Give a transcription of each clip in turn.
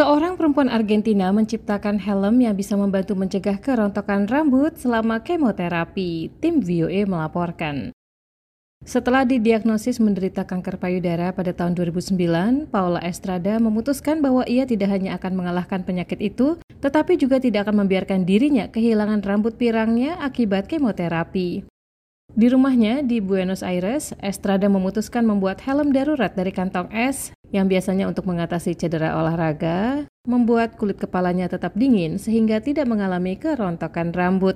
Seorang perempuan Argentina menciptakan helm yang bisa membantu mencegah kerontokan rambut selama kemoterapi. Tim VOA melaporkan. Setelah didiagnosis menderita kanker payudara pada tahun 2009, Paula Estrada memutuskan bahwa ia tidak hanya akan mengalahkan penyakit itu, tetapi juga tidak akan membiarkan dirinya kehilangan rambut pirangnya akibat kemoterapi. Di rumahnya di Buenos Aires, Estrada memutuskan membuat helm darurat dari kantong es yang biasanya untuk mengatasi cedera olahraga, membuat kulit kepalanya tetap dingin sehingga tidak mengalami kerontokan rambut.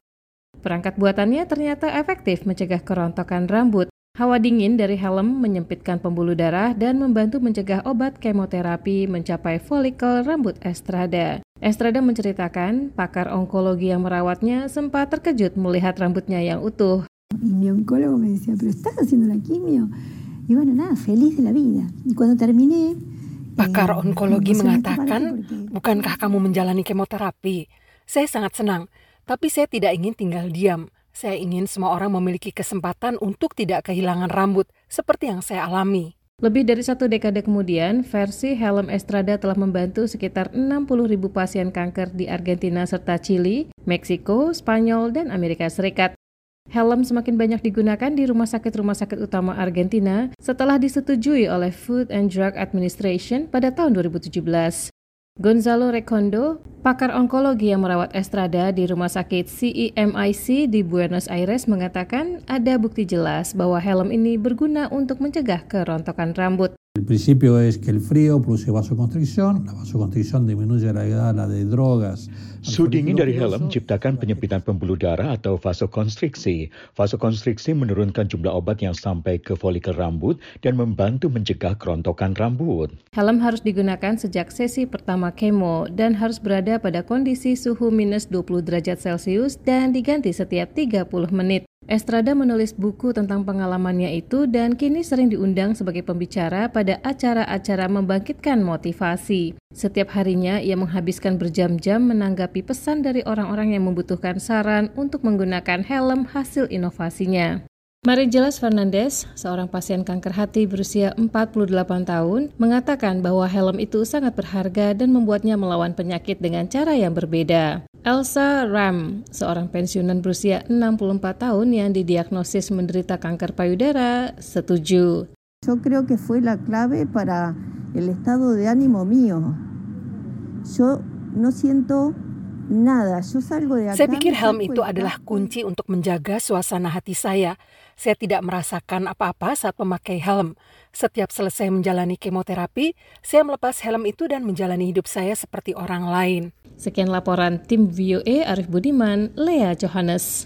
Perangkat buatannya ternyata efektif mencegah kerontokan rambut. Hawa dingin dari helm menyempitkan pembuluh darah dan membantu mencegah obat kemoterapi mencapai folikel rambut Estrada. Estrada menceritakan, pakar onkologi yang merawatnya sempat terkejut melihat rambutnya yang utuh Y mi oncólogo me decía, pero estás. Y bueno, nada, feliz de la vida. Y cuando terminé... Pakar eh, onkologi mengatakan, bukankah kamu menjalani kemoterapi? Saya sangat senang, tapi saya tidak ingin tinggal diam. Saya ingin semua orang memiliki kesempatan untuk tidak kehilangan rambut, seperti yang saya alami. Lebih dari satu dekade kemudian, versi helm Estrada telah membantu sekitar 60 ribu pasien kanker di Argentina serta Chili, Meksiko, Spanyol, dan Amerika Serikat. Helm semakin banyak digunakan di rumah sakit-rumah sakit utama Argentina setelah disetujui oleh Food and Drug Administration pada tahun 2017. Gonzalo Recondo, pakar onkologi yang merawat Estrada di rumah sakit CEMIC di Buenos Aires mengatakan ada bukti jelas bahwa helm ini berguna untuk mencegah kerontokan rambut. El principio es que el frío produce vasoconstricción, la vasoconstricción disminuye la edad de drogas. Suhu dingin dari helm menciptakan penyempitan pembuluh darah atau vasokonstriksi. Vasokonstriksi menurunkan jumlah obat yang sampai ke folikel rambut dan membantu mencegah kerontokan rambut. Helm harus digunakan sejak sesi pertama kemo dan harus berada pada kondisi suhu minus 20 derajat Celcius dan diganti setiap 30 menit. Estrada menulis buku tentang pengalamannya itu dan kini sering diundang sebagai pembicara pada acara-acara membangkitkan motivasi. Setiap harinya ia menghabiskan berjam-jam menanggapi pesan dari orang-orang yang membutuhkan saran untuk menggunakan helm hasil inovasinya. Jelas Fernandez, seorang pasien kanker hati berusia 48 tahun, mengatakan bahwa helm itu sangat berharga dan membuatnya melawan penyakit dengan cara yang berbeda. Elsa Ram, seorang pensiunan berusia 64 tahun yang didiagnosis menderita kanker payudara, setuju. Yo creo que fue la clave para el estado de ánimo mío. Yo no siento Nada, saya pikir helm itu adalah kunci untuk menjaga suasana hati saya. Saya tidak merasakan apa-apa saat memakai helm. Setiap selesai menjalani kemoterapi, saya melepas helm itu dan menjalani hidup saya seperti orang lain. Sekian laporan tim VOA Arif Budiman, Lea Johannes.